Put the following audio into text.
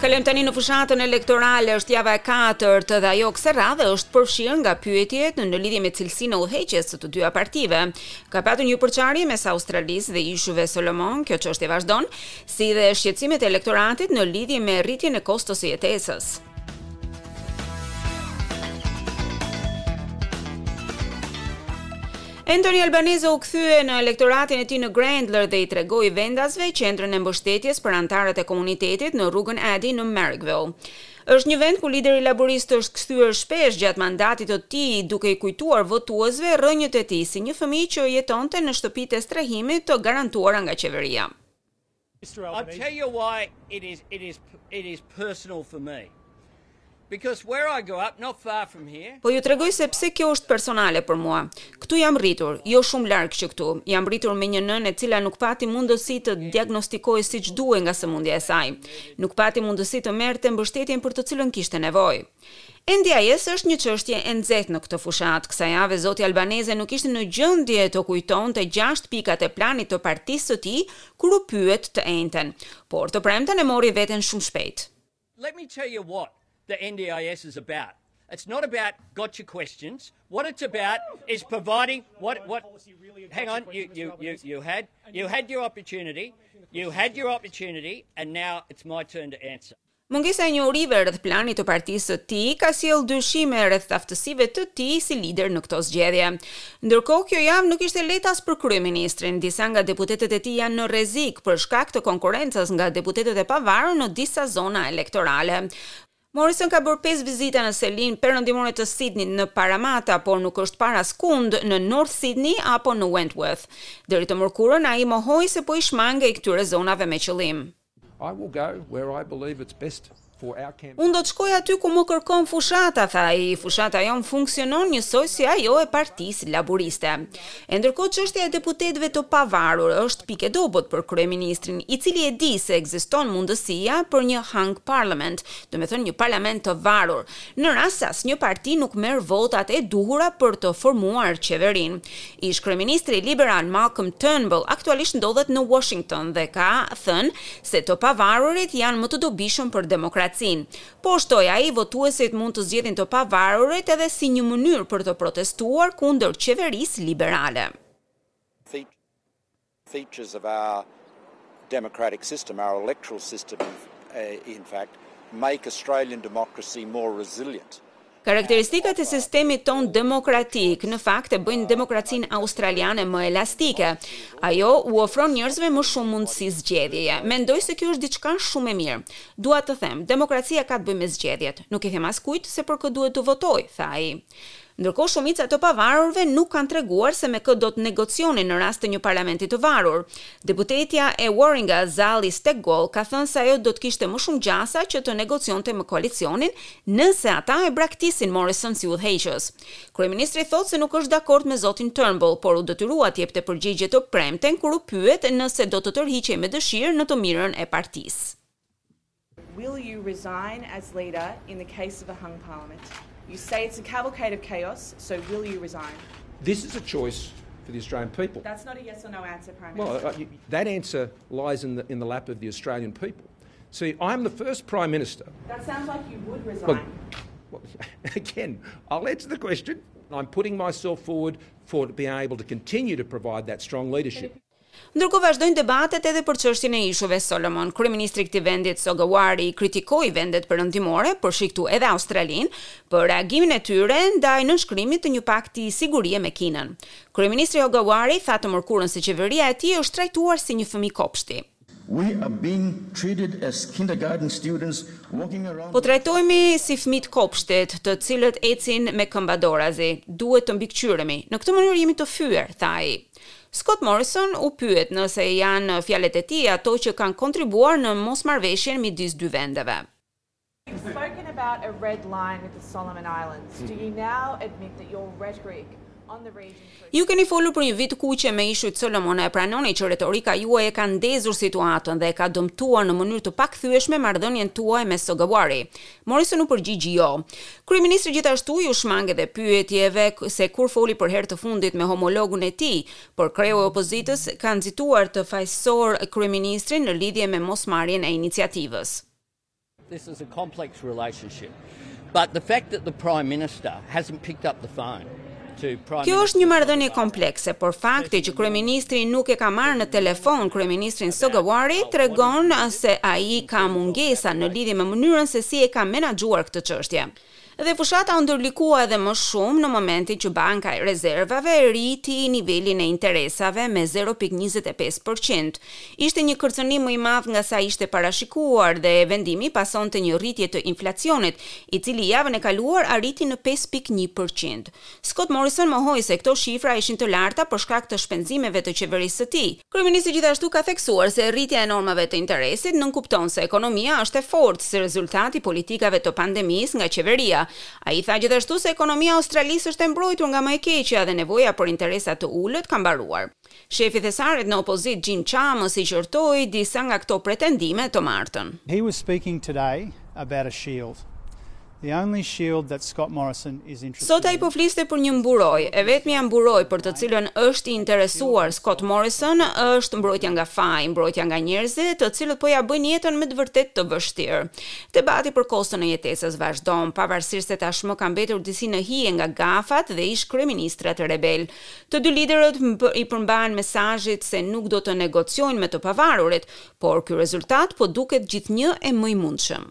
Kalojmë tani në fushatën elektorale, është java e katërt dhe ajo kësaj radhe është përfshirë nga pyetjet në lidhje me cilësinë e udhëheqjes së të dyja partive. Ka patur një përçarje mes Australisë dhe Ishujve Solomon, kjo çështje vazhdon, si dhe shqetësimet e elektoratit në lidhje me rritjen e kostos së jetesës. Anthony Albanese u kthye në elektoratin e tij në Grayndler dhe i tregoi vendasve qendrën e mbështetjes për anëtarët e komunitetit në rrugën Addi në Marrickville. Është një vend ku lideri laburist është kthyer shpesh gjatë mandatit të tij duke i kujtuar votuesve rrënjët e tij si një fëmijë që jetonte në shtëpitë e strehimit të garantuara nga qeveria. I'll tell you why it is it is it is personal for me. Because where I grew up, not far from here. Po ju tregoj se pse kjo është personale për mua. Këtu jam rritur, jo shumë larg që këtu. Jam rritur me një nënë e cila nuk pati mundësi të diagnostikohej siç duhej nga sëmundja e saj. Nuk pati mundësi të merrte mbështetjen për të cilën kishte nevojë. NDIS është një çështje e nxehtë në këtë fushatë. Kësaj jave zoti Albanese nuk ishte në gjendje të kujtonte gjashtë pikat e planit të partisë së tij kur u pyet të enjten. Por të premten e mori veten shumë shpejt. Let me tell you what the NDIS is about. It's not about gotcha questions. What it's about is providing what what Hang on, you you you you had you had your opportunity. You had your opportunity and now it's my turn to answer. Mungesa e njohurive rreth planit të partisë së tij ka sjellë dyshime rreth aftësive të tij si lider në këto zgjedhje. Ndërkohë, kjo javë nuk ishte e lehtë as për kryeministrin. Disa nga deputetët e tij janë në rrezik, për shkak të konkurrencës nga deputetët e pavarur në disa zona elektorale. Morrison ka bërë pesë vizita në selinë perëndimore të Sidnit në Parramatta, por nuk është parë askund në North Sydney apo në Wentworth. Deri të mërkurën, ai mohoi se po i shmangej këtyre zonave me qëllim. Unë do të shkoj aty ku më kërkon fushata, tha ai, fushata jonë funksionon njësoj si ajo e Partisë Laburiste. E ndërkohë çështja e deputetëve të pavarur është pikë e dobët për kryeministrin, i cili e di se ekziston mundësia për një hung parliament, domethënë një parlament të varur, në rast asnjë parti nuk merr votat e duhura për të formuar qeverinë. Ish-kryeministri liberal Malcolm Turnbull aktualisht ndodhet në Washington dhe ka thënë se të pavarurit janë më të dobishëm për demokracinë. Po, shtoi ai, votuesit mund të zgjedhin të pavarurit edhe si një mënyrë për të protestuar kundër qeverisë liberale. features of our democratic system, our electoral system in fact, make Australian democracy more resilient. Karakteristikat e sistemit tonë demokratik në fakt e bëjnë demokracinë australiane më elastike. Ajo u ofron njerëzve më shumë mundësi zgjedhjeje. Mendoj se kjo është diçka shumë e mirë. Dua të them, demokracia ka të bëjë me zgjedhjet. Nuk i them askujt se për kë duhet të votojë, tha ai. Ndërkohë shumica e të pavarurve nuk kanë treguar se me kë do të negocionin në rast të një parlamenti të varur. Deputetja e Warringa, Zali Steggall, ka thënë se ajo do të kishte më shumë gjasa që të negocionte me koalicionin nëse ata e braktisin Morrison si udhëheqës. Kryeministri thotë se nuk është dakord me zotin Turnbull, por u detyrua të jepte përgjigje të premten kur u pyet nëse do të tërhiqej me dëshirë në të mirën e partisë. Will you resign as leader in the case of a hung parliament? You say it's a cavalcade of chaos, so will you resign? This is a choice for the Australian people. That's not a yes or no answer, Prime Minister. Well, uh, that answer lies in the, in the lap of the Australian people. See, I'm the first Prime Minister. That sounds like you would resign. well, again, I'll answer the question. I'm putting myself forward for being able to continue to provide that strong leadership. Ndërkohë vazhdojnë debatet edhe për çështjen e Ishujve Solomon. Kryeministri i këtij vendi, Sogavare kritikoi vendet perëndimore, përfshi këtu edhe Australinë, për reagimin e tyre ndaj nënshkrimit të një pakti sigurie me Kinën. Kryeministri Sogavare tha të mërkurën se qeveria e tij është trajtuar si një fëmijë kopshti. Po trajtohemi si fëmijë të kopshtit, të cilët ecin me këmbadorazi. Duhet të mbikëqyremi. Në këtë mënyrë jemi të fyer, tha ai. Scott Morrison u pyet nëse janë fjalët e tij ato që kanë kontribuar në mosmarrëveshjen midis dy vendeve. You've spoken about a red line with the Solomon Islands. Do you now admit that your rhetoric on the region could Ju keni folur për një vijë të kuqe me Ishujt Solomon a e pranoni që retorika juaj e ka ndezur situatën dhe e ka dëmtuar në mënyrë të pakthyeshme marrëdhënien tuaj me Sogavare? Morrison u përgjigj jo. Kryeministri gjithashtu iu shmang edhe pyetjeve se kur foli për herë të fundit me homologun e tij, por kreu i opozitës ka nxituar të fajësojë kryeministrin në lidhje me mosmarrjen e iniciativës. This is a complex relationship, but the fact that the prime minister hasn't picked up the phone. Kjo është një marrëdhënie komplekse, por fakti që kryeministri nuk e ka marrë në telefon kryeministrin Sogavare tregon se ai ka mungesa në lidhje me mënyrën se si e ka menaxhuar këtë çështje. Dhe fushata u ndërlikua edhe më shumë në momentin që Banka e Rezervave rriti nivelin e interesave me zero pikë njëzet e pesë përqind, Ishte një kërcënim më i madh nga sa ishte parashikuar dhe vendimi pasonte një rritje të inflacionit, i cili javën e kaluar arriti në pesë pikë një përqind. Scott Morrison mohoi se këto shifra ishin të larta për shkak të shpenzimeve të qeverisë së tij. Kryeministri gjithashtu ka theksuar se rritja e normave të interesit nënkupton se ekonomia është e fortë si rezultat i politikave të pandemisë nga qeveria. Ai tha gjithashtu se ekonomia e Australisë është e mbrojtur nga më e keqja dhe nevoja për interesa të ulët ka mbaruar. Shefi i thesarit në opozitë Jim Chalmers i qortoi disa nga këto pretendime të martën. He was speaking today about a shield. The only shield that Scott Morrison is interested in. Sot ai po fliste për një mburojë. E vetmja mburojë për të cilën është i interesuar Scott Morrison është mbrojtja nga faji, mbrojtja nga njerëzit të cilët po ia bëjnë jetën me të vërtetë të vështirë. Debati për koston e jetesës vazhdon, pavarësisht se tashmë ka mbetur disi në hije nga gafat dhe ish-kryeministrat rebelë. Të dy liderët i përmbahen mesazhit se nuk do të negociojnë me të pavarurit, por ky rezultat po duket gjithnjë e më i mundshëm.